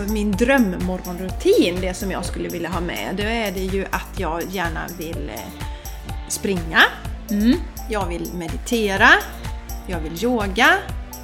alltså min drömmorgonrutin, det som jag skulle vilja ha med, då är det ju att jag gärna vill eh, springa, Mm. jag vill meditera, jag vill yoga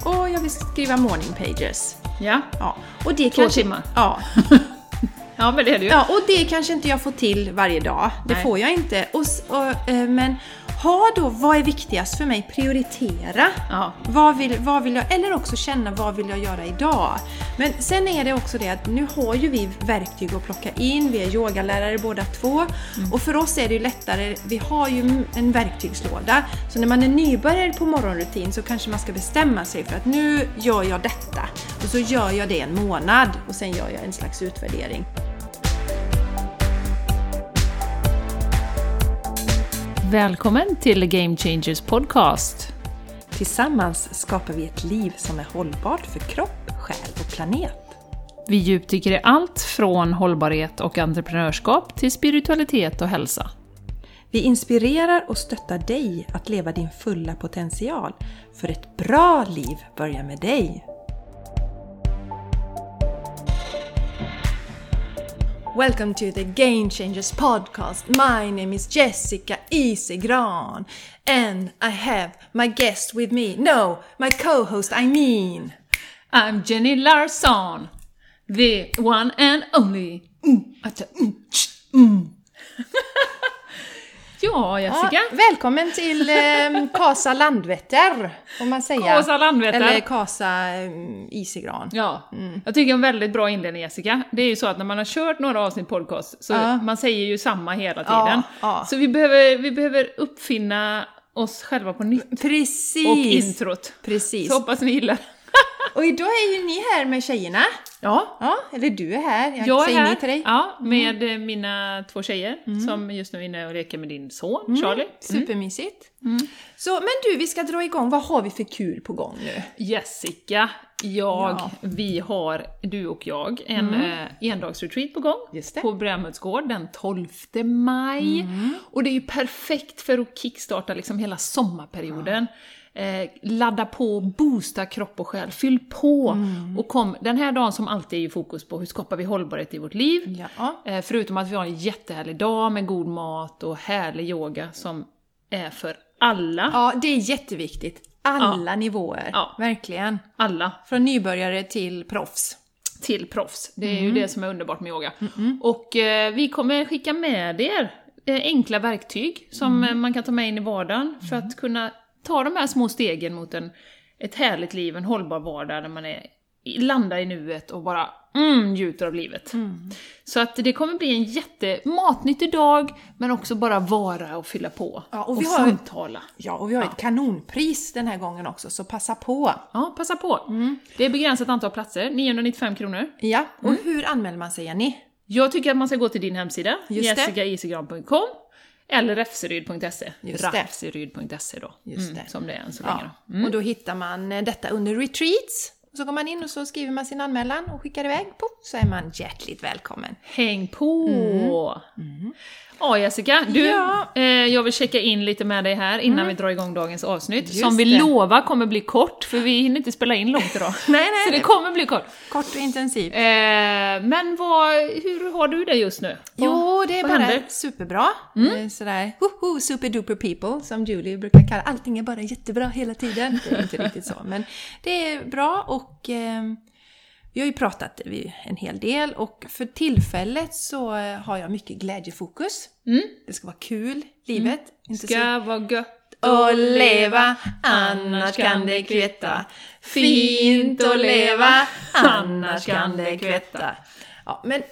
och jag vill skriva morning pages. Ja. Ja, och det Två kanske, timmar. Ja, ja, men det är det ju. ja, och det kanske inte jag får till varje dag. Det Nej. får jag inte. Och, och, eh, men ha då, vad är viktigast för mig? Prioritera. Ja. Vad vill, vad vill jag, eller också känna vad vill jag göra idag? Men sen är det också det att nu har ju vi verktyg att plocka in, vi är yogalärare båda två och för oss är det ju lättare, vi har ju en verktygslåda. Så när man är nybörjare på morgonrutin så kanske man ska bestämma sig för att nu gör jag detta och så gör jag det en månad och sen gör jag en slags utvärdering. Välkommen till Game Changers Podcast. Tillsammans skapar vi ett liv som är hållbart för kropp, själ och planet. Vi djupdyker i allt från hållbarhet och entreprenörskap till spiritualitet och hälsa. Vi inspirerar och stöttar dig att leva din fulla potential. För ett bra liv börjar med dig. Welcome to the Game Changers podcast. My name is Jessica Isegran and I have my guest with me. No, my co-host I mean. I'm Jenny Larson, the one and only. Mm. ja, Jessica. Ja, välkommen till eh, Kasa Landvetter, får man säga. Kasa Landvetter. Eller Kasa eh, Isegran. Ja, jag tycker en väldigt bra inledning Jessica. Det är ju så att när man har kört några avsnitt podcast så Ja. man säger ju samma hela tiden. ja. Så vi behöver, vi behöver uppfinna oss själva på nytt. Precis! Och introt. Precis. Så hoppas ni gillar. Och idag är ju ni här med tjejerna. Ja, Ja, eller du är här. Jag, jag är säger här ni till dig. Mm. Ja, med eh, mina två tjejer som just nu är inne och leker med din son Charlie. Mm. Supermysigt. Så, men du, vi ska dra igång. Vad har vi för kul på gång nu? Jessica, jag, Ja. vi har, du och jag, en eh, endagsretreat på gång. På Brämhultsgård den 12 maj. Och det är ju perfekt för att kickstarta liksom hela sommarperioden. Eh, ladda på, boosta kropp och själ, fyll på! Och kom, den här dagen som alltid är ju fokus på hur skapar vi hållbarhet i vårt liv. Ja. Eh, förutom att vi har en jättehärlig dag med god mat och härlig yoga som är för alla. ja, det är jätteviktigt. Alla nivåer. Ja. Verkligen. Alla. Från nybörjare till proffs. till proffs. Det är Mm. ju det som är underbart med yoga. Och eh, vi kommer skicka med er eh, enkla verktyg som Mm. man kan ta med in i vardagen för att kunna ta de här små stegen mot en, ett härligt liv, en hållbar vardag där man är, landar i nuet och bara mm, njuter av livet. Mm. Så att det kommer bli en jätte matnyttig dag, men också bara vara och fylla på. Ja, och och vi har- samtala. Ja, och vi har ett kanonpris den här gången också, så passa på. Ja, passa på. Mm. Det är begränsat antal platser, 995 kronor. Ja, och Mm. hur anmäler man sig, Jenny? Jag tycker att man ska gå till din hemsida, Just eller. Just det. Refseryd.se då, Just mm, det. som det är än så Ja. länge. Då. Mm. Och då hittar man eh, detta under retreats. Så går man in och så skriver man sin anmälan och skickar iväg. Poff, så är man hjärtligt välkommen. Häng på! Ja Jessica, du, Mm. Ja. Mm. eh, jag vill checka in lite med dig här innan vi drar igång dagens avsnitt. Just som vi det. lovar kommer bli kort, för vi hinner inte spela in långt idag. Nej, nej, Så det kommer bli kort. Kort och intensivt. Eh, men vad, hur har du det just nu? Jo, Vad- det är bara händer? superbra. Eh, Sådär, superduper people, som Julie brukar kalla. Allting är bara jättebra hela tiden. Det är inte riktigt så, men det är bra och eh, vi har ju pratat en hel del och för tillfället så eh, har jag mycket glädjefokus. Mm. Det ska vara kul, livet. Inte så Ska vara gött och leva, annars kan det kvitta. Fint att leva, annars kan det kvitta. Ja, men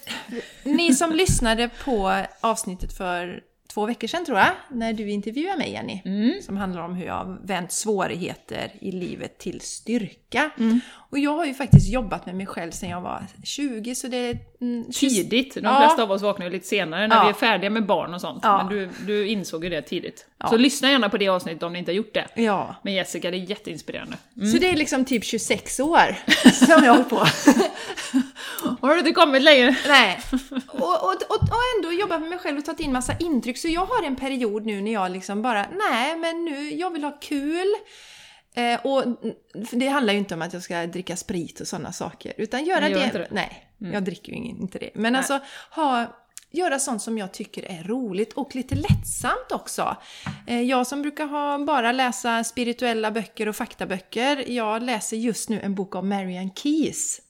ni som lyssnade på avsnittet för två veckor sedan tror jag, när du intervjuade mig Jenny, som handlar om hur jag vänt svårigheter i livet till styrka. Och jag har ju faktiskt jobbat med mig själv sedan jag var 20, så det är... mm, 20 tidigt. De Ja. flesta av oss vaknar ju lite senare när Ja. vi är färdiga med barn och sånt. Ja. Men du, du insåg ju det tidigt. Så lyssna gärna på det avsnittet om ni inte har gjort det. Ja. Men Jessica, det är jätteinspirerande. Så det är liksom typ 26 år som jag har hållit på. Har du inte kommit längre? Nej. Och, och, och, och ändå jobbat med mig själv och tagit in massa intryck. Så jag har en period nu när jag liksom bara, nej men nu, jag vill ha kul. Eh, och det handlar ju inte om att jag ska dricka sprit och sådana saker. Utan göra Nej, gör det... det. Mm. Nej, jag dricker ju inte det. Men alltså ha, göra sånt som jag tycker är roligt och lite lättsamt också. Eh, jag som brukar ha, bara läsa spirituella böcker och faktaböcker, jag läser just nu en bok av Marianne Keyes.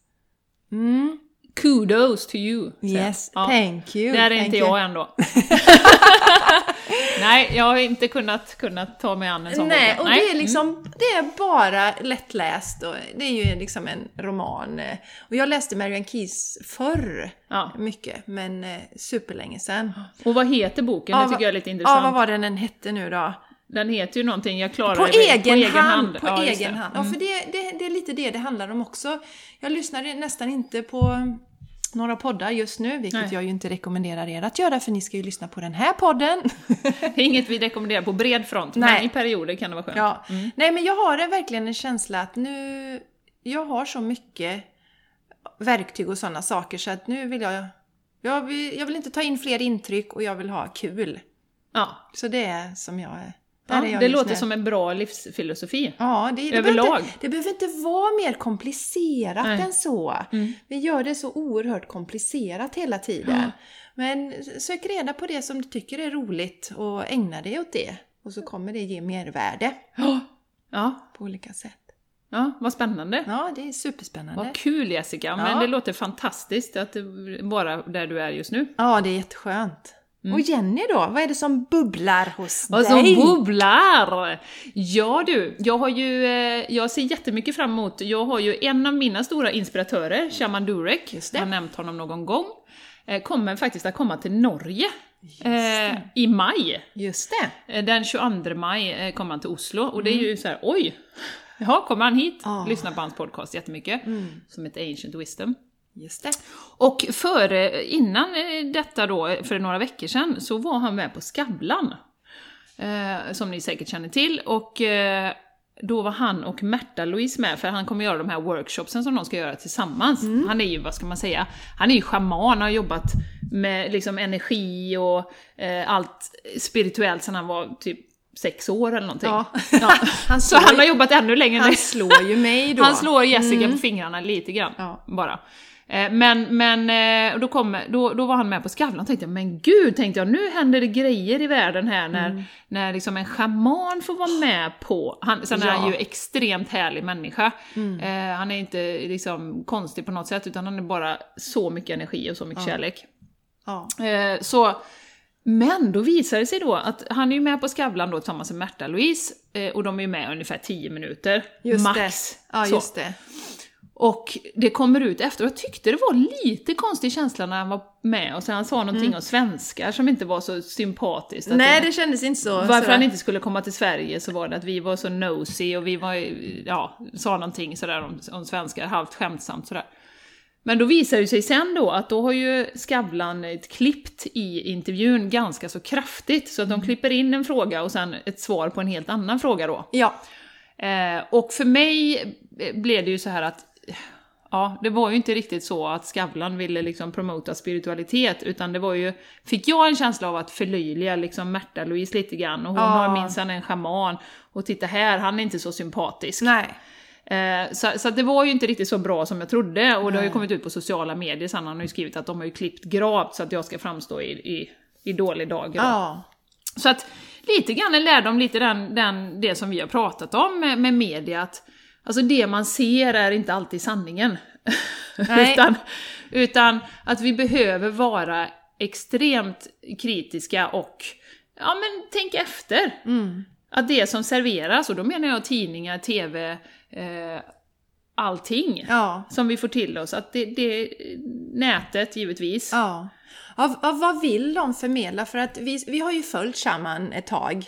Mm. Kudos to you. Yes, Ja. thank you. Där är thank inte jag ändå. Nej, jag har inte kunnat, kunnat ta mig an en sån Nej, bok. och det är liksom, det är bara lättläst och det är ju liksom en roman. Och jag läste Marianne Keyes förr, Ja. mycket, men eh, superlänge sedan. Och vad heter boken? Ja, det tycker jag är lite Ja, intressant. vad var den den hette nu då? Den heter ju någonting, jag klarar På det egen, hand! På Ja, egen hand. Ja, för det, det, det är lite det det handlar om också. Jag lyssnar nästan inte på några poddar just nu, vilket Nej. jag ju inte rekommenderar er att göra, för ni ska ju lyssna på den här podden. Det är inget vi rekommenderar på bred front, Nej. men i perioder kan det vara skönt. Ja. Nej, men jag har en- verkligen en känsla att nu... Jag har så mycket verktyg och sådana saker så att nu vill jag... Jag vill, jag vill inte ta in fler intryck och jag vill ha kul. Ja. Så det är som jag är. Ja, det just låter som en bra livsfilosofi. Ja, det, det, Överlag. Behöver inte, det behöver inte vara mer komplicerat Nej. än så. Mm. Vi gör det så oerhört komplicerat hela tiden. Ja. Men sök reda på det som du tycker är roligt och ägna dig åt det. Och så kommer det ge mervärde Ja. Ja, på olika sätt. ja vad spännande. Ja, det är superspännande. Vad kul Jessica, men Ja. det låter fantastiskt att vara där du är just nu. Ja, det är jätteskönt. Och Jenny då? Vad är det som bubblar hos Vad som dig? bubblar! Ja du, jag har ju, eh, jag ser jättemycket fram emot, jag har ju en av mina stora inspiratörer, Shaman Durek, jag har nämnt honom någon gång, eh, kommer faktiskt att komma till Norge eh, i maj. Just det. Eh, Den 22 maj kommer han till Oslo och det är ju så här: oj! Jaha, kommer han hit? Ah. Lyssnar på hans podcast jättemycket, som heter Ancient Wisdom. Just det. Och före, innan eh, detta då, för några veckor sedan, så var han med på Skavlan. Eh, som ni säkert känner till. Och eh, då var han och Märta-Louise med, för han kommer göra de här workshopsen som de ska göra tillsammans. Han är ju, vad ska man säga, han är ju shaman, har jobbat med liksom energi och eh, allt spirituellt sedan han var typ sex år eller någonting. Ja. Ja. Han Så han har jobbat ännu längre än han slår ju mig då. Han slår Jessica på fingrarna lite grann, Ja. bara. Eh, Men, men eh, då, kom, då, då var han med på Skavlan och tänkte jag, men gud, tänkte jag, nu händer det grejer i världen här när, när liksom en schaman får vara med på... Han, sen är Ja. han ju extremt härlig människa. Eh, han är inte liksom konstig på något sätt, utan han är bara så mycket energi och så mycket kärlek. Ja. Eh, så, men då visar det sig då att han är ju med på Skavlan då tillsammans med Märta-Louise, eh, och de är ju med ungefär 10 minuter, Just max. det. Ja, just det. Och det kommer ut efter, jag tyckte det var lite konstig känsla när han var med och sen han sa någonting om svenskar som inte var så sympatiskt. Mm. Nej, det, det kändes inte så. varför sådär. han inte skulle komma till Sverige så var det att vi var så nosy och vi var, ja, sa någonting sådär om, om svenskar, halvt skämtsamt sådär. Men då visar det sig sen då att då har ju Skavlan ett klippt i intervjun ganska så kraftigt, så att Mm. de klipper in en fråga och sen ett svar på en helt annan fråga då. Ja. Eh, och för mig blev det ju så här att Ja, det var ju inte riktigt så att Skavlan ville liksom promota spiritualitet, utan det var ju, fick jag en känsla av att förlöjliga liksom Märta-Louise lite grann, och hon Ja. har minsann en schaman, och titta här, han är inte så sympatisk. Nej. Eh, så, så det var ju inte riktigt så bra som jag trodde, och det har ju kommit ut på sociala medier sen, han har ju skrivit att de har ju klippt gravt så att jag ska framstå i, i, i dålig då. Ja. Så att lite grann en lärdom, lite den, den, det som vi har pratat om med, med media, att alltså det man ser är inte alltid sanningen. Utan, utan att vi behöver vara extremt kritiska och ja men tänk efter. Mm. Att det som serveras, och då menar jag tidningar, TV, eh, allting Ja. som vi får till oss, att det, det nätet givetvis. Ja. ja. Vad, vad vill de förmedla? För att vi, vi har ju följt Shaman ett tag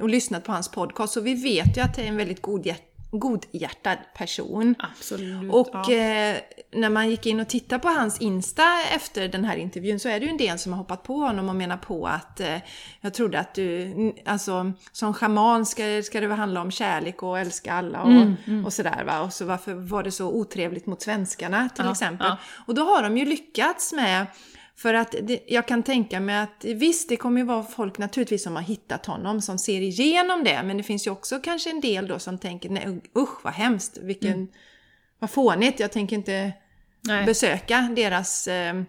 och lyssnat på hans podcast, så vi vet ju att det är en väldigt god, godhjärtad person. Absolut. Och ja. eh, när man gick in och tittade på hans Insta efter den här intervjun så är det ju en del som har hoppat på honom och menar på att eh, jag trodde att du, alltså som schaman ska, ska det handla om kärlek och älska alla och, Mm, och sådär va. Och så varför var det så otrevligt mot svenskarna till Ja, exempel. ja. Och då har de ju lyckats med För att det, jag kan tänka mig att visst, det kommer ju vara folk naturligtvis som har hittat honom som ser igenom det, men det finns ju också kanske en del då som tänker nej usch vad hemskt, vilken, Mm. vad fånigt, jag tänker inte Nej. besöka deras eh,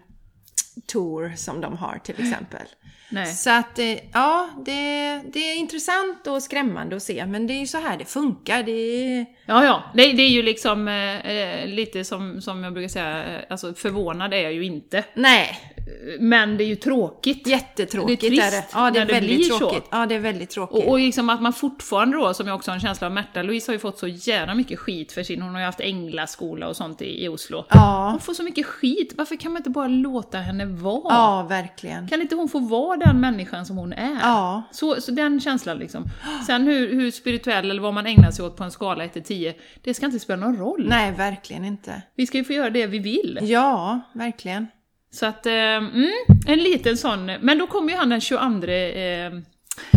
tour som de har till exempel. Nej. Så att eh, ja, det, det är intressant och skrämmande att se, men det är ju så här det funkar. Det är, Ja, ja. Det, det är ju liksom eh, eh, lite som, som jag brukar säga, eh, alltså förvånad är jag ju inte. nej, Men det är ju tråkigt. jättetråkigt Det är trist är det. Ja, det är det väldigt så. tråkigt. Ja, det är väldigt tråkigt. Och, och liksom att man fortfarande då, som jag också har en känsla av, Märta Louise har ju fått så jävla mycket skit för sin, hon har ju haft änglaskola och sånt i, i Oslo. ja, Hon får så mycket skit, varför kan man inte bara låta henne vara? ja, verkligen. Kan inte hon få vara den människan som hon är? Ja, Så, så den känslan liksom. Sen hur, hur spirituell eller vad man ägnar sig åt på en skala 1 till 10, det ska inte spela någon roll. nej, verkligen inte. Vi ska ju få göra det vi vill. Ja, verkligen. Så att, eh, mm, en liten sån, men då kommer ju han den 22 eh,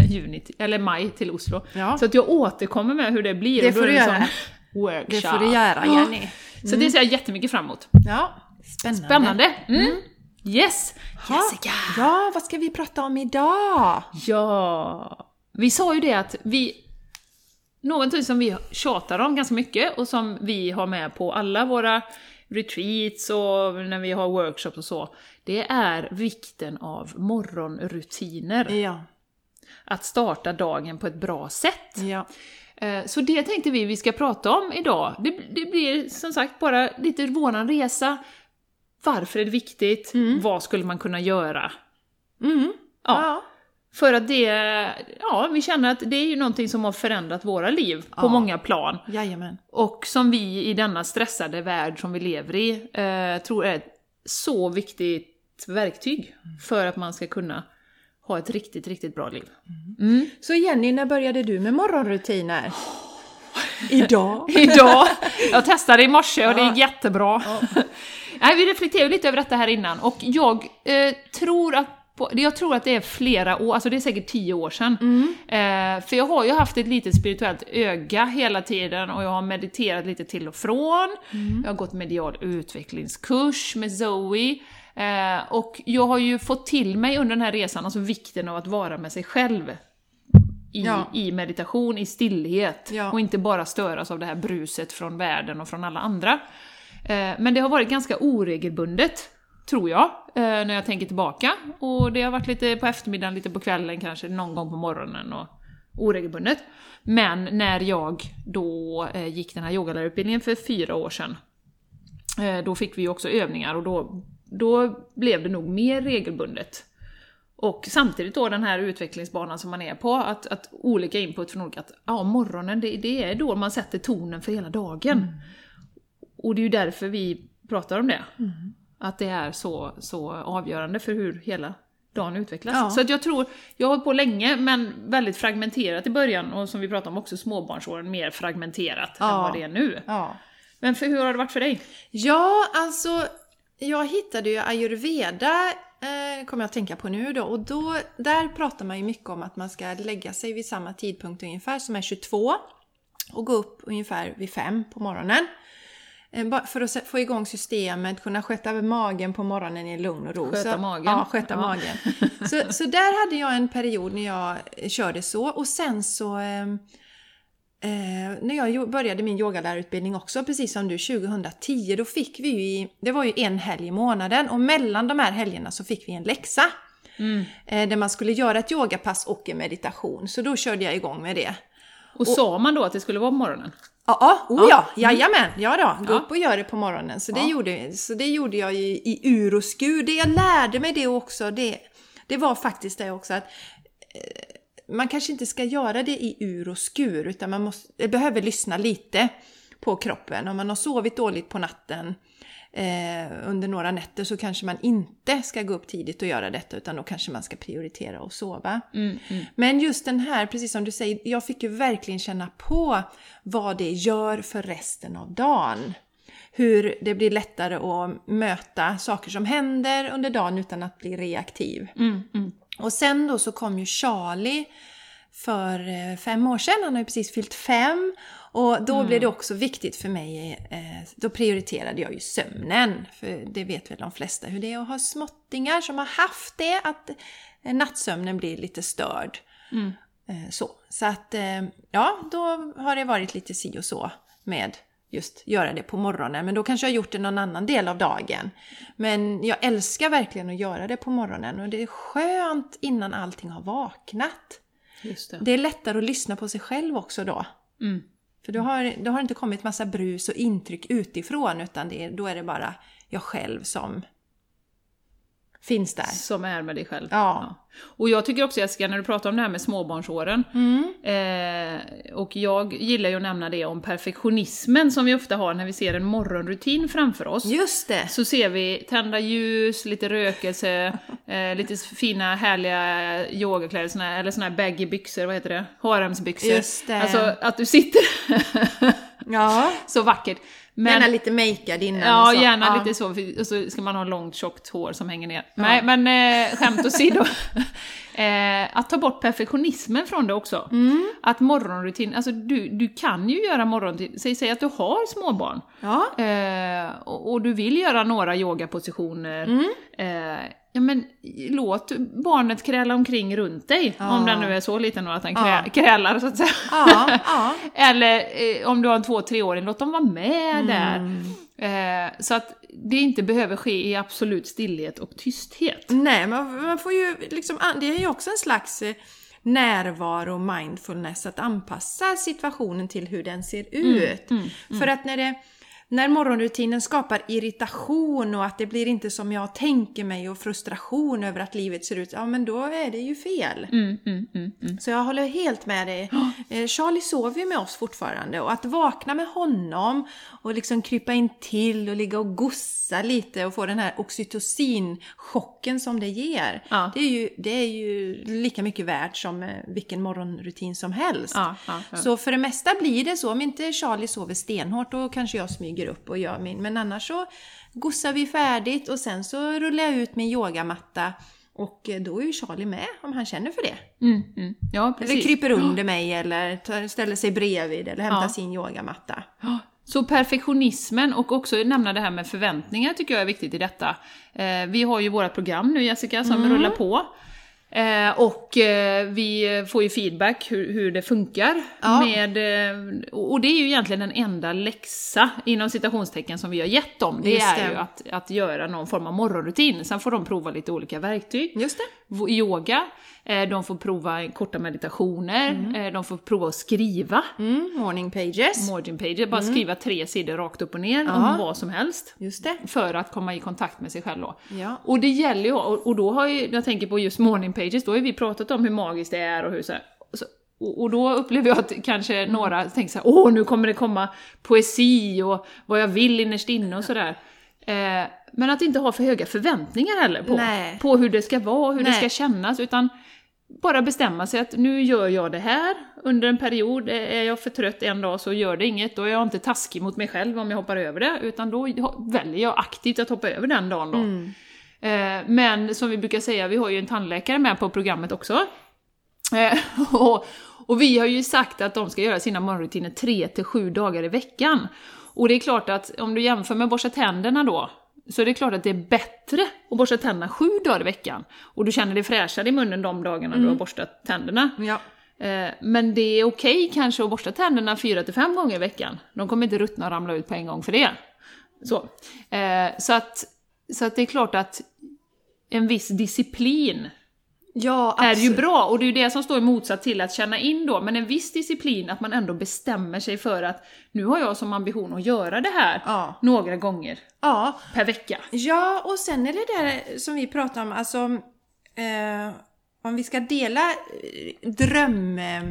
juni, eller maj till Oslo. Ja. Så att jag återkommer med hur det blir. Det får du göra. Workshop. Det får du göra, Jenny. Så det ser jag jättemycket fram emot. Ja, spännande. Spännande! Mm. Yes! Ja. Jessica! Ja, vad ska vi prata om idag? Ja, vi sa ju det att vi... Någonting som vi tjatar om ganska mycket och som vi har med på alla våra retreats och när vi har workshops och så, det är vikten av morgonrutiner. Ja, Att starta dagen på ett bra sätt. ja. Eh, Så det tänkte vi vi ska prata om idag. Det, det blir som sagt bara lite våran resa. Varför är det viktigt? Vad skulle man kunna göra? Mm. Ja. ja. För att det, ja, vi känner att det är ju någonting som har förändrat våra liv på Ja. många plan. Jajamän. Och som vi i denna stressade värld som vi lever i, eh, tror är ett så viktigt verktyg för att man ska kunna ha ett riktigt, riktigt bra liv. Mm. Så Jenny, när började du med morgonrutiner? Idag? Idag! Jag testade i morse och det Ja. gick jättebra. Nej, vi reflekterade lite över detta här innan och jag eh, tror att på, jag tror att det är flera år, alltså det är säkert tio år sedan. Eh, för jag har ju haft ett litet spirituellt öga hela tiden och jag har mediterat lite till och från. Jag har gått medial utvecklingskurs med Zoe. Eh, och jag har ju fått till mig under den här resan, alltså vikten av att vara med sig själv. I, Ja. i meditation, i stillhet. Ja. Och inte bara störas av det här bruset från världen och från alla andra. Eh, men det har varit ganska oregelbundet, tror jag, eh, när jag tänker tillbaka. Och det har varit lite på eftermiddagen, lite på kvällen kanske, någon gång på morgonen och oregelbundet. Men när jag då eh, gick den här yogalärarutbildningen för fyra år sedan, eh, då fick vi ju också övningar och då, då blev det nog mer regelbundet. Och samtidigt då den här utvecklingsbanan som man är på, att, att olika input från olika, att ja, morgonen det, det är då man sätter tonen för hela dagen. Och det är ju därför vi pratar om det. Att det är så, så avgörande för hur hela dagen utvecklas. Ja. Så att jag tror, jag har hållit på länge men väldigt fragmenterat i början och som vi pratade om också småbarnsåren, mer fragmenterat än Ja. vad det är nu. Ja. Men för, hur har det varit för dig? Ja, alltså jag hittade ju ayurveda, eh, kommer jag att tänka på nu då, och då, där pratar man ju mycket om att man ska lägga sig vid samma tidpunkt ungefär, som är 22, och gå upp ungefär vid 5 på morgonen. Eh, För att få igång systemet, kunna sköta magen på morgonen i lugn och ro. Sköta så, magen. Ja, sköta Ja. magen. Så, så där hade jag en period när jag eh, körde så, och sen så ehm, Eh, när jag började min yogalärarutbildning också, precis som du, 2010, då fick vi ju, i- det var ju en helg i månaden och mellan de här helgerna så fick vi en läxa. Eh, där man skulle göra ett yogapass och en meditation, så då körde jag igång med det. Och, sa man då att det skulle vara på morgonen? Ja, ja, oh ja, jajamän, ja då, gå Ja. upp och gör det på morgonen. Så det, Ja. gjorde, så det gjorde jag ju i ur och skur. Det jag lärde mig det också, det, det var faktiskt det också att eh, man kanske inte ska göra det i ur och skur, utan man måste, behöver lyssna lite på kroppen. Om man har sovit dåligt på natten eh, under några nätter så kanske man inte ska gå upp tidigt och göra detta, utan då kanske man ska prioritera och sova. Mm, Men just den här, precis som du säger, jag fick ju verkligen känna på vad det gör för resten av dagen. Hur det blir lättare att möta saker som händer under dagen utan att bli reaktiv. Mm, mm. Och sen då så kom ju Charlie för eh, fem år sedan, han har ju precis fyllt fem. Och då blev det också viktigt för mig, eh, då prioriterade jag ju sömnen. För det vet väl de flesta hur det är att ha småttingar som har haft det, att eh, nattsömnen blir lite störd. Eh, så. så att, ja, då har det varit lite si och så med just göra det på morgonen. Men då kanske jag har gjort det någon annan del av dagen. Men jag älskar verkligen att göra det på morgonen och det är skönt innan allting har vaknat. Det. Det är lättare att lyssna på sig själv också då. Mm. För då har, då har det inte kommit massa brus och intryck utifrån utan det då är det bara jag själv som finns där. Som är med dig själv. Ja. Och jag tycker också Jessica, när du pratar om det här med småbarnsåren, Mm. eh, och jag gillar ju att nämna det om perfektionismen som vi ofta har när vi ser en morgonrutin framför oss. Just det! Så ser vi tända ljus, lite rökelse, eh, lite fina härliga yogakläder, såna, eller såna här baggy byxor, vad heter det? Haremsbyxor. Just det. Alltså att du sitter Ja, så vackert. Men, gärna lite makead innan och Ja, så. gärna Ja. lite så, för- och så ska man ha långt tjockt hår som hänger ner. Nej, men eh, skämt åsido. eh, att ta bort perfektionismen från det också. Mm. Att morgonrutin, alltså du, du kan ju göra morgonrutin, säg, säg att du har småbarn. Ja. Eh, och, och du vill göra några yogapositioner. Mm. Eh, ja men låt barnet kräla omkring runt dig. Ja. Om den nu är så liten att den krä, Ja. krälar så att säga. Ja. Eller eh, om du har en två, treåring, låt dem vara med Mm. där. Eh, så att det inte behöver ske i absolut stillhet och tysthet. Nej, man, man får ju liksom, det är ju också en slags eh, närvaro och mindfulness att anpassa situationen till hur den ser ut. För att när det när morgonrutinen skapar irritation och att det blir inte som jag tänker mig och frustration över att livet ser ut, ja men då är det ju fel. Mm, mm, mm, mm. Så jag håller helt med dig. Eh, Charlie sover ju med oss fortfarande och att vakna med honom och liksom krypa in till och ligga och gossa lite och få den här oxytocinchocken som det ger. Ja. Det, är ju, det är ju lika mycket värt som eh, vilken morgonrutin som helst. Ja, ja, ja. Så för det mesta blir det så. Om inte Charlie sover stenhårt då kanske jag smyger upp och gör min. Men annars så gossar vi färdigt och sen så rullar jag ut min yogamatta och eh, då är ju Charlie med om han känner för det. Mm, mm. Ja, Eller precis. kryper under mig eller tar, ställer sig bredvid eller hämtar Ja. sin yogamatta. Så perfektionismen och också nämna det här med förväntningar tycker jag är viktigt i detta. Eh, vi har ju våra program nu Jessica som Mm. rullar på. Eh, och eh, vi får ju feedback hur, hur det funkar. Ja. Med, eh, och det är ju egentligen den enda läxa inom citationstecken som vi har gett dem. Det Just är det. ju att, att göra någon form av morgonrutin. Sen får de prova lite olika verktyg Just det. yoga, de får prova korta meditationer, eh, de får prova att skriva. Mm, morning pages. Margin pages, bara skriva tre sidor rakt upp och ner Ja. om vad som helst. Just det. För att komma i kontakt med sig själv då. Ja. Och det gäller ju, och då har ju, jag tänker på just morning pages, då har vi pratat om hur magiskt det är och hur så här, så, och, då upplever jag att kanske några tänker så här, åh nu kommer det komma poesi och vad jag vill innerst inne och sådär. Eh, men att inte ha för höga förväntningar heller på, Nej. på hur det ska vara och hur det Nej. ska kännas, utan bara bestämma sig att nu gör jag det här under en period. Är jag för trött en dag så gör det inget. Då är jag inte taskig mot mig själv om jag hoppar över det, utan då väljer jag aktivt att hoppa över den dagen då. Eh, Men som vi brukar säga, vi har ju en tandläkare med på programmet också. Eh, och, och vi har ju sagt att de ska göra sina morgonrutiner 3 till 7 dagar i veckan. Och det är klart att om du jämför med borsta tänderna då, så är det klart att det är bättre att borsta tänderna 7 dagar i veckan. Och du känner dig fräschare i munnen de dagarna du har borstat tänderna. Ja. Eh, Men det är okej kanske att borsta tänderna 4 till 5 gånger i veckan. De kommer inte ruttna och ramla ut på en gång för det. Så, Eh, så, att, så att det är klart att en viss disciplin Ja, är ju bra, och det är ju det som står i motsats till att känna in då, men en viss disciplin, att man ändå bestämmer sig för att nu har jag som ambition att göra det här Ja. några gånger Ja, per vecka. Ja, och sen är det där som vi pratade om, alltså eh, om vi ska dela eh, dröm... Eh,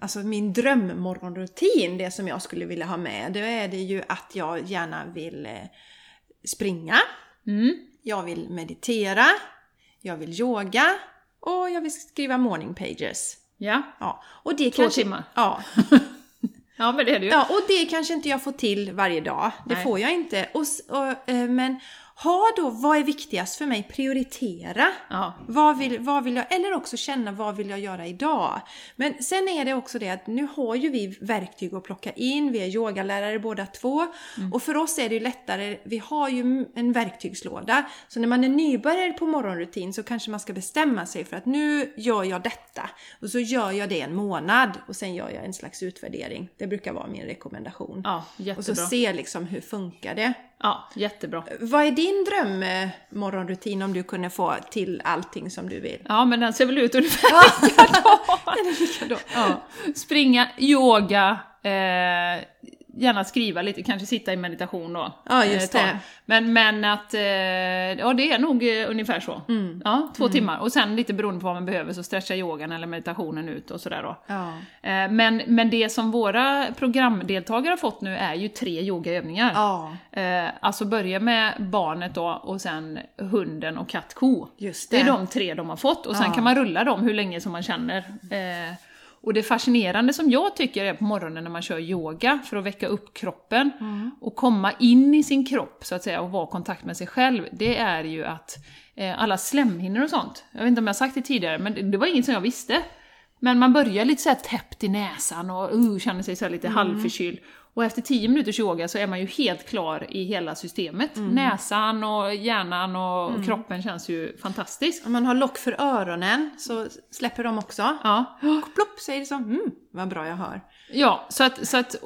alltså min drömmorgonrutin, det som jag skulle vilja ha med, då är det ju att jag gärna vill eh, springa, Mm. jag vill meditera, jag vill yoga och jag vill skriva morning pages. Ja. Ja, och det Två kanske, timmar. Ja, ja, men det är det ju. Ja, och det kanske inte jag får till varje dag. Det Nej. får jag inte. Och, och, eh, men ha då, vad är viktigast för mig? Prioritera. Ja. Vad vill, vad vill jag, eller också känna vad vill jag göra idag? Men sen är det också det att nu har ju vi verktyg att plocka in, vi är yogalärare båda två. Och för oss är det ju lättare, vi har ju en verktygslåda. Så när man är nybörjare på morgonrutin så kanske man ska bestämma sig för att nu gör jag detta. Och så gör jag det en månad och sen gör jag en slags utvärdering. Det brukar vara min rekommendation. Ja, och så se liksom hur funkar det. Ja, jättebra. Vad är din drömmorgonrutin om du kunde få till allting som du vill? Ja, men den ser väl ut ungefär Den är likadan. Ja. Springa, yoga, eh, gärna skriva lite, kanske sitta i meditation då. Ja, just eh, tag. det. Men, men att, eh, ja det är nog eh, ungefär så. Mm. Ja, två timmar. Och sen lite beroende på vad man behöver så stretchar yogan eller meditationen ut och sådär då. Ja. Men, men det som våra programdeltagare har fått nu är ju tre yogaövningar. Ja, alltså börja med barnet då och sen hunden och katt, ko. just Det det. är de tre de har fått och sen Ja. kan man rulla dem hur länge som man känner. Och det fascinerande som jag tycker är på morgonen när man kör yoga för att väcka upp kroppen Mm. och komma in i sin kropp så att säga och vara i kontakt med sig själv, det är ju att eh, alla slemhinnor och sånt, jag vet inte om jag har sagt det tidigare, men det, det var inget som jag visste. Men man börjar lite så här täppt i näsan och uh, känner sig så lite Mm. halvförkyld. Och efter 10 minuters yoga så är man ju helt klar i hela systemet. Mm. Näsan och hjärnan och kroppen känns ju fantastisk. Om man har lock för öronen så släpper de också. Ja, Och plopp säger det så, mm, vad bra jag hör ja så, att, så, att,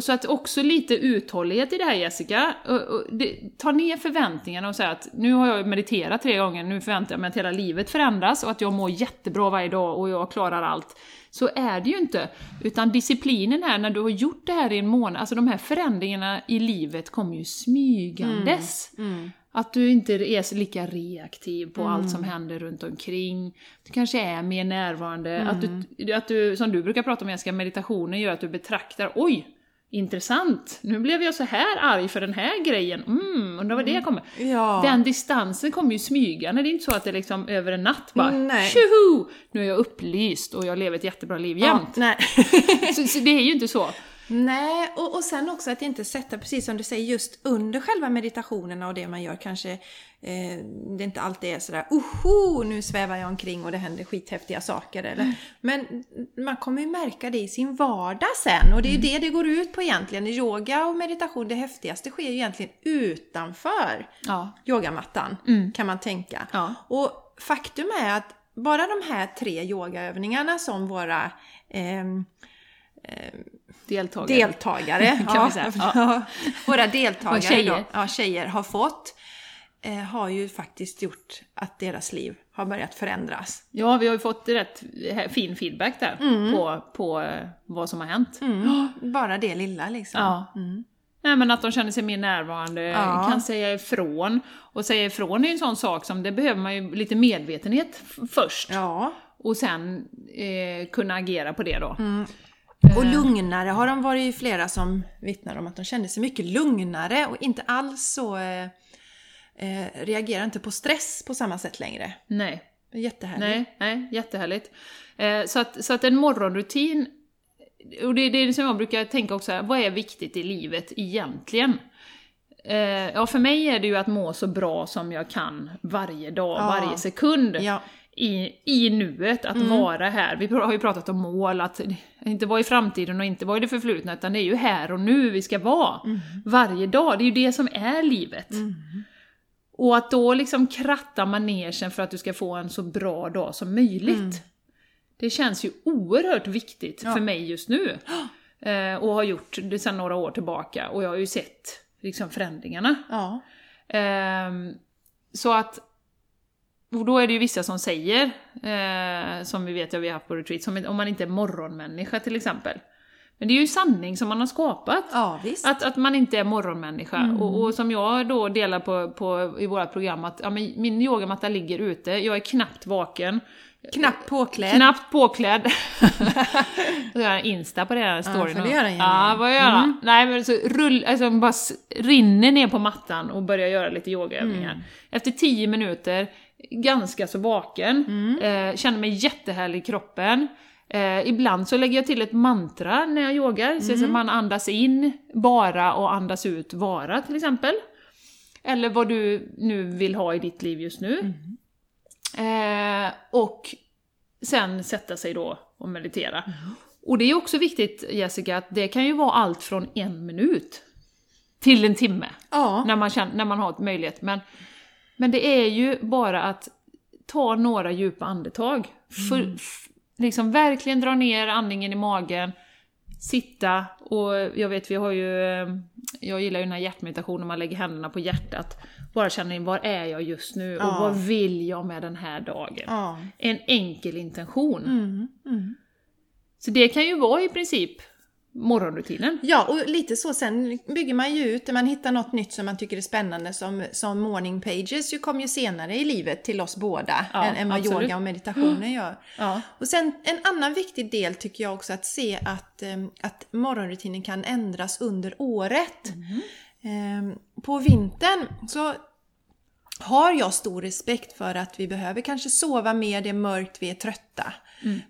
så att också lite uthållighet i det här Jessica. Och, och det, ta ner förväntningarna och säg att nu har jag mediterat tre gånger, nu förväntar jag mig att hela livet förändras och att jag mår jättebra varje dag och jag klarar allt. Så är det ju inte. Utan disciplinen här, när du har gjort det här i en månad, alltså de här förändringarna i livet kommer ju smygandes. Mm, mm. Att du inte är lika reaktiv på allt som händer runt omkring. Du kanske är mer närvarande. Att, du, att du, som du brukar prata om Jessica, meditationen gör att du betraktar, oj, intressant, nu blev jag så här arg för den här grejen, mm, undrar vad det kommer. Ja. Den distansen kommer ju smygande, det är inte så att det liksom över en natt bara Mm, nej. tjoho! Nu är jag upplyst och jag lever ett jättebra liv jämt. Nej. Så, så det är ju inte så. Nej, och, och sen också att inte sätta, precis som du säger, just under själva meditationerna och det man gör kanske eh, det inte alltid är sådär oho, nu svävar jag omkring och det händer skithäftiga saker. Eller, men man kommer ju märka det i sin vardag sen och det är ju det det går ut på egentligen. Yoga och meditation, det häftigaste sker ju egentligen utanför Ja. yogamattan kan man tänka. Ja. Och faktum är att bara de här tre yogaövningarna som våra ehm, Deltagare. deltagare, Kan vi säga. ja, våra deltagare tjejer. Då, ja, tjejer har fått, eh, har ju faktiskt gjort att deras liv har börjat förändras. Ja, vi har ju fått rätt fin feedback där på, på eh, vad som har hänt. Bara det lilla liksom. Ja. Nej, men att de känner sig mer närvarande, Ja. kan säga ifrån. Och säga ifrån är ju en sån sak som, det behöver man ju lite medvetenhet först. Ja. Och sen eh, kunna agera på det då. Och lugnare har de varit flera som vittnar om att de kände sig mycket lugnare och inte alls så eh, eh, reagerar inte på stress på samma sätt längre. Nej. Jättehärligt. Nej, nej, jättehärligt. Eh, så, att, så att en morgonrutin, och det, det är det som jag brukar tänka också, här, vad är viktigt i livet egentligen? Eh, ja, för mig är det ju att må så bra som jag kan varje dag, Ja. varje sekund. Ja. I, I nuet, att vara här. Vi har ju pratat om mål, att inte vara i framtiden och inte vara i det förflutna, utan det är ju här och nu vi ska vara. Varje dag, det är ju det som är livet. Och att då liksom kratta manegen för att du ska få en så bra dag som möjligt. Det känns ju oerhört viktigt Ja. för mig just nu. Eh, och har gjort det sedan några år tillbaka. Och jag har ju sett liksom förändringarna. Ja. Ehm, så att, och då är det ju vissa som säger, eh, som vi vet att vi har haft på retreat, som om man inte är morgonmänniska till exempel. Men det är ju sanning som man har skapat. ja. Att, att man inte är morgonmänniska. Och, och som jag då delar på, på i vårt program, att ja, min yogamatta ligger ute, jag är knappt vaken, Knappt påklädd. knappt påklädd. Jag gör en Insta på det här storyn. du göra, Jenny. Mm. Ja, vad gör jag? Nej men så rull, alltså bara rinner ner på mattan och börjar göra lite yogaövningar. Mm. Efter 10 minuter, ganska så vaken, Mm. eh, känner mig jättehärlig i kroppen. Eh, ibland så lägger jag till ett mantra när jag yogar, så Mm. att man andas in bara och andas ut vara till exempel. eller vad du nu vill ha i ditt liv just nu. Eh, och sen sätta sig då och meditera. Och det är också viktigt Jessica, att det kan ju vara allt från en minut till en timme. Ja. När man, känner, när man har ett möjlighet. Men, men det är ju bara att ta några djupa andetag. För, f- liksom verkligen dra ner andningen i magen, sitta och jag vet vi har ju, eh, jag gillar ju den här hjärtmeditationen, man lägger händerna på hjärtat. Bara känna in, var är jag just nu och Ja. vad vill jag med den här dagen? Ja. En enkel intention. Mm. Mm. Så det kan ju vara i princip morgonrutinen. Ja, och lite så. Sen bygger man ju ut, när man hittar något nytt som man tycker är spännande, som, som morning pages ju kom ju senare i livet till oss båda, Ja, än, än vad absolut. yoga och meditationen gör. Ja. Och sen en annan viktig del tycker jag också att se att, em, att morgonrutinen kan ändras under året. Em, På vintern så har jag stor respekt för att vi behöver kanske sova mer, det är mörkt, vi är trötta.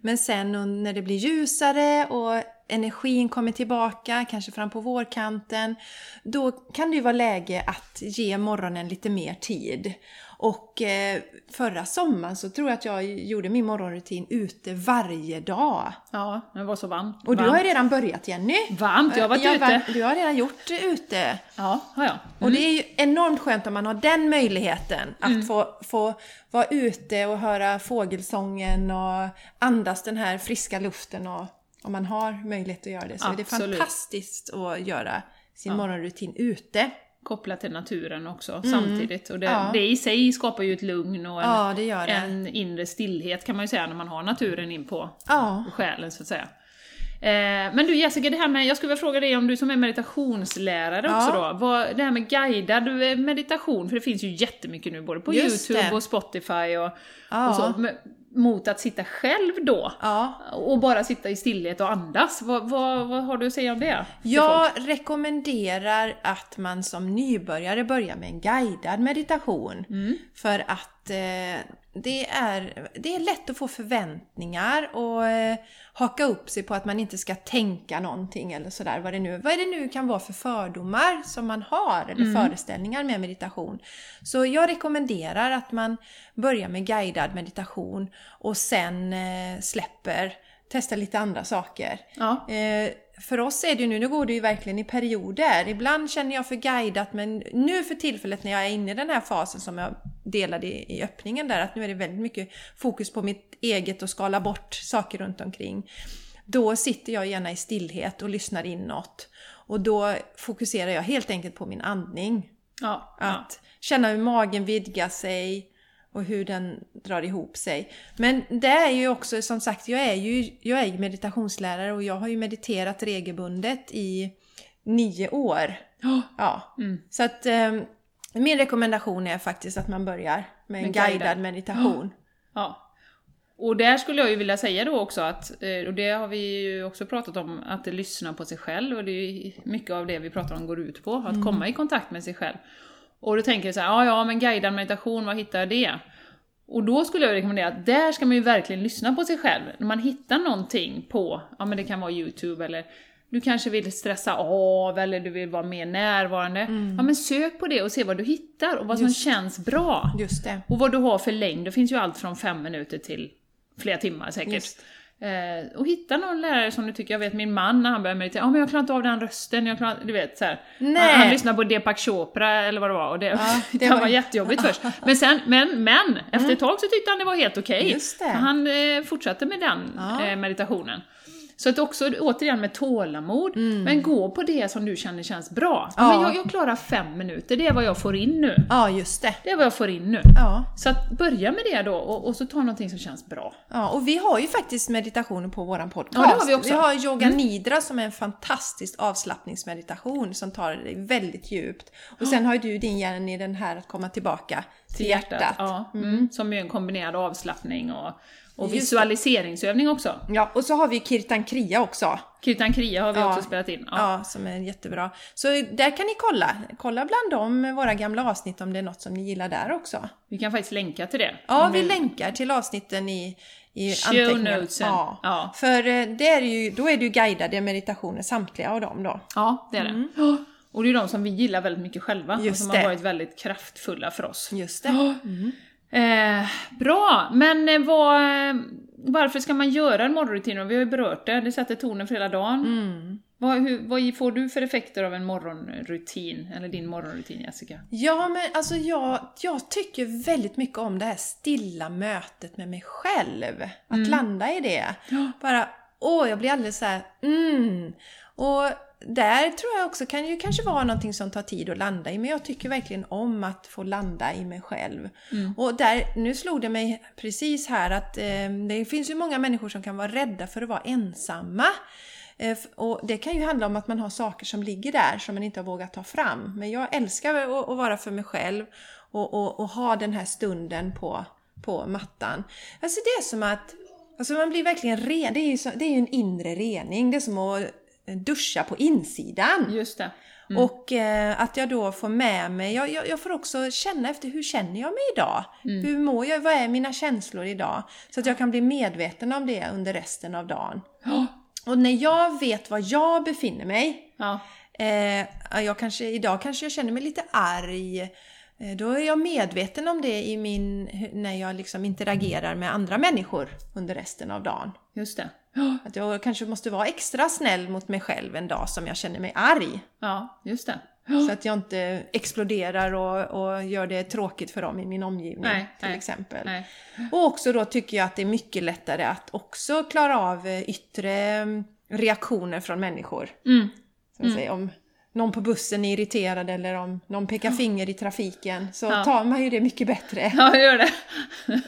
Men sen när det blir ljusare och energin kommer tillbaka, kanske fram på vårkanten, då kan det ju vara läge att ge morgonen lite mer tid. Och eh, förra sommaren så tror jag att jag gjorde min morgonrutin ute varje dag. Ja, det var så varmt. Och du har ju redan börjat Jenny. Varmt, jag har varit Ja, ute. Du har redan gjort det ute. Ja, har jag. Och det är ju enormt skönt om man har den möjligheten att Mm. få, få vara ute och höra fågelsången och andas den här friska luften och om man har möjlighet att göra det så är det Absolut. fantastiskt att göra sin morgonrutin ute. kopplat till naturen också samtidigt. Och det, Ja. det i sig skapar ju ett lugn och en, Ja, det det. en inre stillhet kan man ju säga när man har naturen in på Ja. själen så att säga. Eh, men du Jessica, det här med, jag skulle vilja fråga dig om du som är meditationslärare Ja. också då, vad, det här med guidad meditation, för det finns ju jättemycket nu både på Just YouTube och Spotify och, Ja. och så, men, mot att sitta själv då. Ja. Och bara sitta i stillhet och andas. Vad, vad, vad har du att säga om det? Jag folk? rekommenderar att man som nybörjare börjar med en guidad meditation. För att det, är, det är lätt att få förväntningar och eh, haka upp sig på att man inte ska tänka någonting eller sådär. Vad det nu, vad det nu kan vara för fördomar som man har eller föreställningar med meditation. Så jag rekommenderar att man börjar med guidad meditation och sen eh, släpper, testar lite andra saker. Ja. Eh, för oss är det ju nu, nu går det ju verkligen i perioder. Ibland känner jag för guidat men nu för tillfället när jag är inne i den här fasen som jag delade i, i öppningen där, att nu är det väldigt mycket fokus på mitt eget och skala bort saker runt omkring. Då sitter jag gärna i stillhet och lyssnar inåt. Och då fokuserar jag helt enkelt på min andning. Ja, ja. Att känna hur magen vidgar sig och hur den drar ihop sig. Men det är ju också, som sagt, jag är ju jag är meditationslärare och jag har ju mediterat regelbundet i nio år. Ja. Ja. Mm. Så att eh, min rekommendation är faktiskt att man börjar med en Med guidad, guidad. meditation. Ja. Och där skulle jag ju vilja säga då också att, eh, och det har vi ju också pratat om, att lyssna på sig själv och det är ju mycket av det vi pratar om går ut på, att komma i kontakt med sig själv. Och då tänker jag så här, ja ja men guidad meditation, var hittar jag det? Och då skulle jag rekommendera att där ska man ju verkligen lyssna på sig själv. När man hittar någonting på, ja men det kan vara YouTube eller du kanske vill stressa av eller du vill vara mer närvarande. Ja men sök på det och se vad du hittar och vad som Just. känns bra. Just det. Och vad du har för längd, det finns ju allt från fem minuter till flera timmar säkert. Just. Eh, och hitta någon lärare som du tycker, jag vet min man när han började meditera, ja men jag klarar inte av den rösten, jag klarar, du vet så här. Han, han lyssnade på Deepak Chopra eller vad det var och det, Ja, det, det var... jättejobbigt först. Men sen, men, men efter ett tag så tyckte han det var helt okej. Så Han eh, fortsatte med den Ja. eh, meditationen. Så att också, återigen med tålamod, men gå på det som du känner känns bra. Mm. Ja. Men jag, jag klarar fem minuter, det är vad jag får in nu. Ja, just det. Det är vad jag får in nu. Ja. Så att börja med det då och, och så ta någonting som känns bra. Ja, och vi har ju faktiskt meditationer på våran podcast. Ja, det har vi också. Mm. har Yoga Nidra som är en fantastisk avslappningsmeditation som tar dig väldigt djupt. Och sen har ju du din hjärna i den här att komma tillbaka till, hjärtat. Ja, mm. Som är en kombinerad avslappning och, och Just det. visualiseringsövning också. Ja, och så har vi Kirtan Kriya också. Kirtan Kriya har vi Ja. också spelat in. Ja. Ja. som är jättebra. Så där kan ni kolla. Kolla bland dem, våra gamla avsnitt om det är något som ni gillar där också. Vi kan faktiskt länka till det. Ja, vi länkar till avsnitten i, i Show notesen. Ja. Ja. För eh, det är ju, då är det ju guidade meditationer, samtliga av dem då. Ja, det är det. Mm. Och det är de som vi gillar väldigt mycket själva och Just som det. har varit väldigt kraftfulla för oss. Just det. Eh, bra, men eh, vad, eh, varför ska man göra en morgonrutin? Vi har ju berört det, det sätter tonen för hela dagen. Mm. Vad, hur, vad får du för effekter av en morgonrutin, eller din morgonrutin Jessica? Ja, men alltså jag, jag tycker väldigt mycket om det här stilla mötet med mig själv. Att landa i det. Bara, åh, jag blir alldeles så här, mm. Och där tror jag också kan ju kanske vara någonting som tar tid att landa i, men jag tycker verkligen om att få landa i mig själv. Och där, nu slog det mig precis här att eh, det finns ju många människor som kan vara rädda för att vara ensamma. Eh, Och det kan ju handla om att man har saker som ligger där som man inte har vågat ta fram. Men jag älskar att, att vara för mig själv och, och, och ha den här stunden på, på mattan. Alltså det är som att alltså man blir verkligen ren. Det är ju så, det är ju en inre rening. Det är som att duscha på insidan. Just det. Och eh, att jag då får med mig, jag, jag, jag får också känna efter hur känner jag mig idag? Hur mår jag? Vad är mina känslor idag? Så att jag kan bli medveten om det under resten av dagen. Ja. Och när jag vet var jag befinner mig, Ja. eh, ja, jag kanske, idag kanske jag känner mig lite arg, eh, då är jag medveten om det i min, när jag liksom interagerar med andra människor under resten av dagen. Just det. Att jag kanske måste vara extra snäll mot mig själv en dag som jag känner mig arg. Ja, just det. Så att jag inte exploderar och, och gör det tråkigt för dem i min omgivning Nej, till nej, exempel. Nej. Och också då tycker jag att det är mycket lättare att också klara av yttre mm, reaktioner från människor. Mm. Som jag säger, om någon på bussen är irriterad eller om någon pekar finger i trafiken så Ja. tar man ju det mycket bättre. Ja, gör det.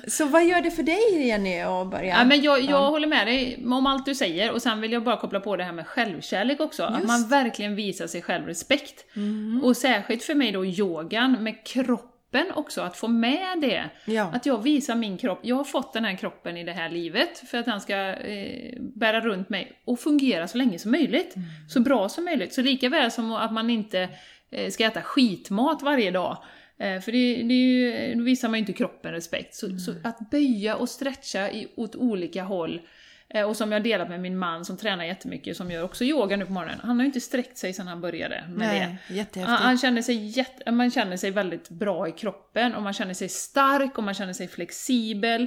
Så vad gör det för dig Jenny att börja? Ja, men jag, jag håller med dig om allt du säger och sen vill jag bara koppla på det här med självkärlek också. Att Just. man verkligen visar sig själv respekt. Mm. Och särskilt för mig då yogan med kroppen också, att få med det. Ja. Att jag visar min kropp. Jag har fått den här kroppen i det här livet för att den ska eh, bära runt mig och fungera så länge som möjligt. Mm. Så bra som möjligt. Så lika väl som att man inte eh, ska äta skitmat varje dag. Eh, för det, det ju, då visar man ju inte kroppen respekt. Så, så att böja och stretcha i, åt olika håll. Eh, och som jag delat med min man som tränar jättemycket, som gör också yoga nu på morgonen. Han har ju inte sträckt sig sedan han började med det. Nej, jättehäftigt. Han, han känner sig jätte, man känner sig väldigt bra i kroppen och man känner sig stark och man känner sig flexibel.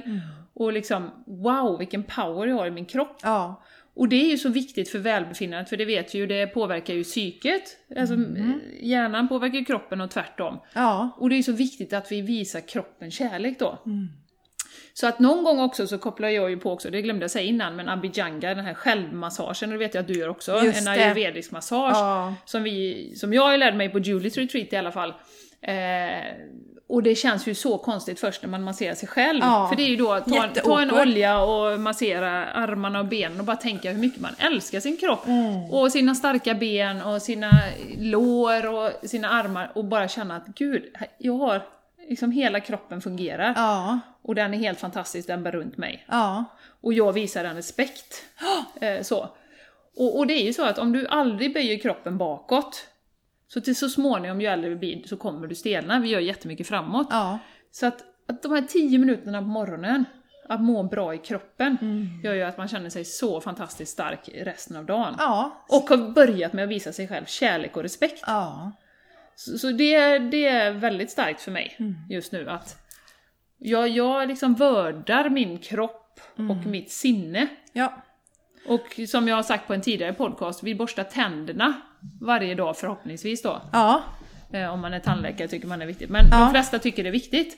Och liksom, wow vilken power jag har i min kropp. Ja, Och det är ju så viktigt för välbefinnandet, för det vet vi ju, det påverkar ju psyket. Alltså, Hjärnan påverkar ju kroppen och tvärtom. ja, Och det är ju så viktigt att vi visar kroppen kärlek då. Så att någon gång också så kopplar jag ju på också, det glömde jag säga innan, men abhyanga, den här självmassagen, och det vet jag att du gör också, Just en det. ayurvedisk massage. ja. Som, vi, som jag lärde mig på Julies retreat i alla fall. Eh, och det känns ju så konstigt först när man masserar sig själv. Ja, För det är ju då att ta, en- ta en olja och massera armarna och benen och bara tänka hur mycket man älskar sin kropp. Mm. Och sina starka ben och sina lår och sina armar och bara känna att gud, jag har liksom hela kroppen fungerar. ja, Och den är helt fantastisk, den bär runt mig. ja. Och jag visar den respekt. Eh, så. Och, och det är ju så att om du aldrig böjer kroppen bakåt, så till så småningom, ju äldre du blir, så kommer du stelna. Vi gör jättemycket framåt. ja. Så att, att de här tio minuterna på morgonen, att må bra i kroppen, gör ju att man känner sig så fantastiskt stark resten av dagen. ja. Och har börjat med att visa sig själv kärlek och respekt. ja. Så, så det, det är väldigt starkt för mig just nu att jag, jag liksom vördar min kropp och mitt sinne. ja. Och som jag har sagt på en tidigare podcast, vi borstar tänderna varje dag förhoppningsvis då. ja. Eh, om man är tandläkare tycker man är viktigt. Men Ja. de flesta tycker det är viktigt.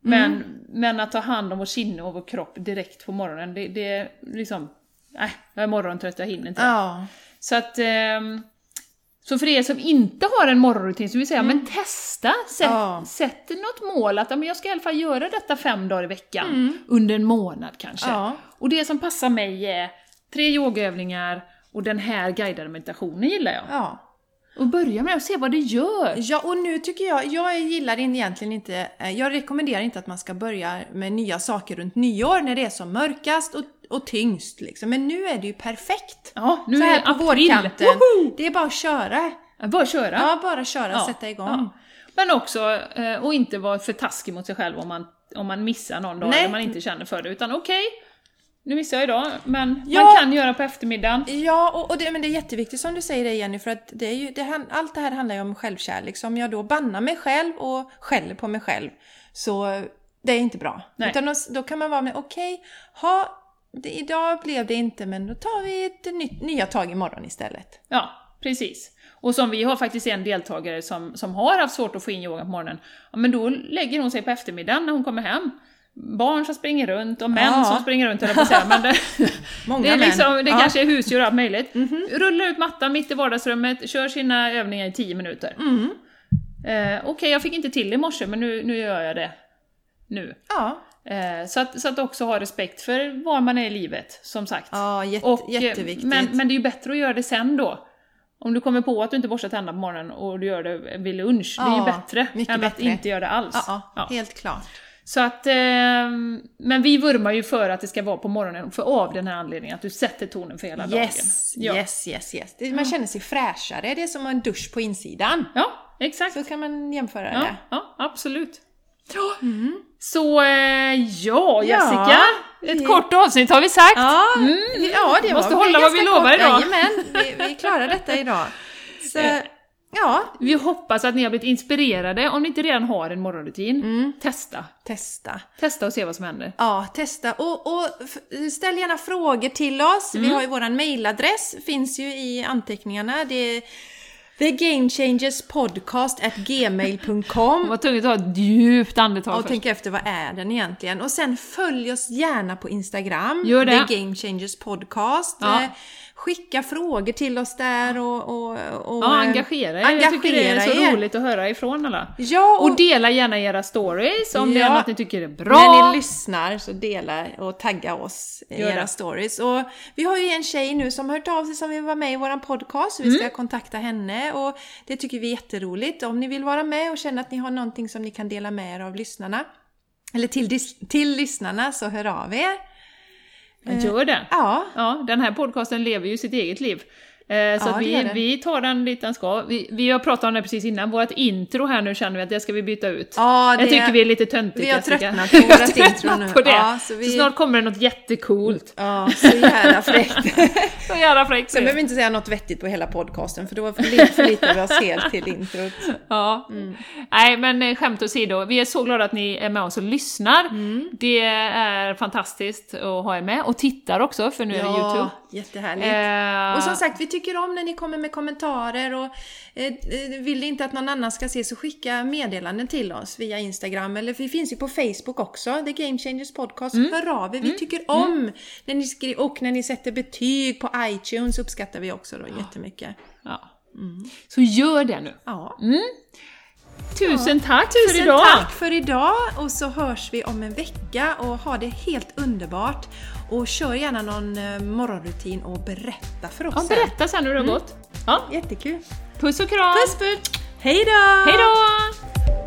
Men, men att ta hand om vårt sinne och vår kropp direkt på morgonen, det, det är liksom... Nej, jag är morgontrött, jag hinner inte. ja. Så att... ehm, så för er som inte har en morgonrutin så vill säga, men testa! Sätt, Ja. sätt något mål att men jag ska i alla fall göra detta fem dagar i veckan, under en månad kanske. Ja. Och det som passar mig är tre yogaövningar och den här guidade meditationen gillar jag. ja. Och börja med och se vad det gör. Ja, och nu tycker jag, jag gillar egentligen inte, eh, jag rekommenderar inte att man ska börja med nya saker runt nyår när det är som mörkast och, och tyngst liksom. Men nu är det ju perfekt! Ja, nu Så är här det på vårkanten. Woho! Det är bara att köra. Bara köra. Ja, bara köra, Ja, sätta igång. ja. Men också, eh, och inte vara för taskig mot sig själv om man, om man missar någon dag Nej. eller man inte känner för det, utan okej, nu missar jag idag, men Ja. man kan göra på eftermiddagen. Ja, och, och det, men det är jätteviktigt som du säger det Jenny, för att det är ju, det, allt det här handlar ju om självkärlek. Så om jag då bannar mig själv och skäller på mig själv, så det är inte bra. Nej. Utan då, då kan man vara med, okej, ha, det, idag blev det inte, men då tar vi ett nytt, nya tag imorgon istället. Ja, precis. Och som vi har faktiskt en deltagare som, som har haft svårt att få in yoga på morgonen, ja, men då lägger hon sig på eftermiddagen när hon kommer hem. Barn som springer runt och män Ja. som springer runt, jag på säga. Men det, Många det, är liksom, det Ja. Kanske är husdjur och allt möjligt. Rullar ut mattan mitt i vardagsrummet, kör sina övningar i 10 minuter. Mm. Eh, Okej, jag fick inte till i morse, men nu, nu gör jag det. Nu. Ja, så, att, så att också ha respekt för var man är i livet, som sagt. ja jätte, Och, eh, jätteviktigt. Men, men det är ju bättre att göra det sen då. Om du kommer på att du inte borstar tänderna på morgonen och du gör det vid lunch, det är ju Ja, bättre än att bättre. inte göra det alls. ja, ja, Ja. helt klart. Så att, eh, men vi vurmar ju för att det ska vara på morgonen, för av den här anledningen, att du sätter tonen för hela Yes, dagen. Ja. yes, yes, yes. Det, man känner sig fräschare, det är som en dusch på insidan. ja, exakt. Så kan man jämföra Ja, det. ja absolut. Så, eh, ja Jessica, Ja, ett kort avsnitt har vi sagt. Ja, ja det Mm. Måste var hålla vad vi lovar idag. Jajamän, vi, vi klarar detta idag. Så, Eh. ja, Vi hoppas att ni har blivit inspirerade, om ni inte redan har en morgonrutin. Mm. Testa. testa. Testa och se vad som händer. Ja, testa. Och, och ställ gärna frågor till oss. Mm. Vi har ju våran mailadress, finns ju i anteckningarna. Det thegamechangerspodcast.gmail.com var tvungen att ta ett djupt andetag och först. tänka efter vad är den egentligen. Och sen följ oss gärna på Instagram, Gör det. The Game Changers Podcast. Ja. Skicka frågor till oss där och... och, och Ja, eh, engagera er. Jag tycker det är så er. roligt att höra ifrån alla. Ja, Och dela gärna era stories om det är Ja. något ni tycker är bra. När ni lyssnar så dela och tagga oss i era det. stories. Och vi har ju en tjej nu som har hört av sig som vill vara med i våran podcast, så vi ska Mm. kontakta henne och det tycker vi är jätteroligt. Om ni vill vara med och känna att ni har någonting som ni kan dela med er av lyssnarna, eller till, till lyssnarna, så hör av er. Gör det. Ja, Ja, den här podcasten lever ju sitt eget liv. Eh, så Ja, vi, det. vi tar den dit den ska. Vi, vi har pratat om det precis innan, vårt intro här nu känner vi att det ska vi byta ut. Ja, det- Jag tycker vi är lite töntigt vi har tröttnat på tröttnat intro nu. på det. Ja, så, så vi- snart kommer det något jättecoolt. ja så jävla fräckt. Så jävla fräckt. Sen behöver vi inte säga något vettigt på hela podcasten, för då förli- förlitar vi oss helt till introt. Ja. Mm. Nej, men eh, skämt åsido, vi är så glada att ni är med oss och lyssnar. Mm. Det är fantastiskt att ha er med och tittar också, för nu är det Youtube. Jättehärligt. Eh, Och som sagt, vi tycker om när ni kommer med kommentarer och eh, eh, vill ni inte att någon annan ska se så skicka meddelanden till oss via Instagram eller vi finns ju på Facebook också, The Game Changers Podcast. Mm. Hör av er, vi tycker om när ni skriver och när ni sätter betyg på iTunes uppskattar vi också då jättemycket. ja. Så gör det nu. Ja. Tusen tack för Tusen idag! tack för idag och så hörs vi om en vecka och ha det helt underbart. Och kör gärna någon eh, morgonrutin och berätta för oss Ja, berätta sen hur det har gått. Ja, Jättekul! puss och kram! Puss puss! Hej då! Hej då!